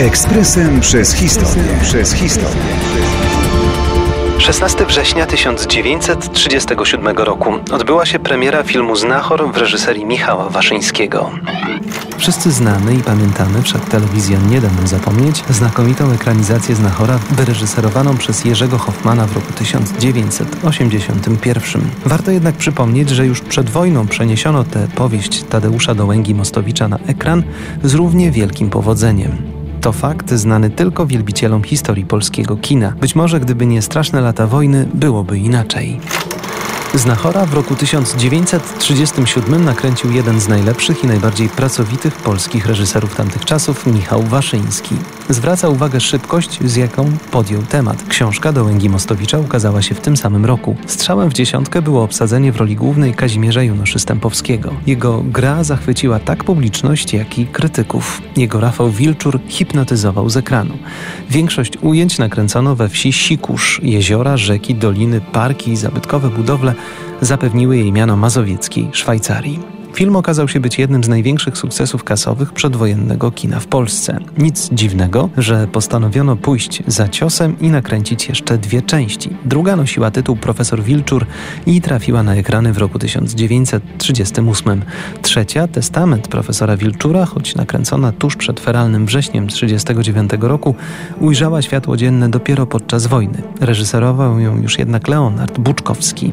Ekspresem przez historię. Przez historię. 16 września 1937 roku odbyła się premiera filmu Znachor w reżyserii Michała Waszyńskiego. Wszyscy znamy i pamiętamy, wszak telewizja nie da nam zapomnieć, znakomitą ekranizację Znachora wyreżyserowaną przez Jerzego Hoffmana w roku 1981. Warto jednak przypomnieć, że już przed wojną przeniesiono tę powieść Tadeusza Dołęgi-Mostowicza na ekran z równie wielkim powodzeniem. To fakt znany tylko wielbicielom historii polskiego kina. Być może gdyby nie straszne lata wojny, byłoby inaczej. Znachora w roku 1937 nakręcił jeden z najlepszych i najbardziej pracowitych polskich reżyserów tamtych czasów, Michał Waszyński. Zwraca uwagę szybkość, z jaką podjął temat. Książka Dołęgi Mostowicza ukazała się w tym samym roku. Strzałem w dziesiątkę było obsadzenie w roli głównej Kazimierza Junoszy Stępowskiego. Jego gra zachwyciła tak publiczność, jak i krytyków. Jego Rafał Wilczur hipnotyzował z ekranu. Większość ujęć nakręcono we wsi Sikusz. Jeziora, rzeki, doliny, parki i zabytkowe budowle zapewniły jej miano mazowieckiej Szwajcarii. Film okazał się być jednym z największych sukcesów kasowych przedwojennego kina w Polsce. Nic dziwnego, że postanowiono pójść za ciosem i nakręcić jeszcze dwie części. Druga nosiła tytuł Profesor Wilczur i trafiła na ekrany w roku 1938. Trzecia, Testament profesora Wilczura, choć nakręcona tuż przed feralnym wrześniem 1939 roku, ujrzała światło dzienne dopiero podczas wojny. Reżyserował ją już jednak Leonard Buczkowski.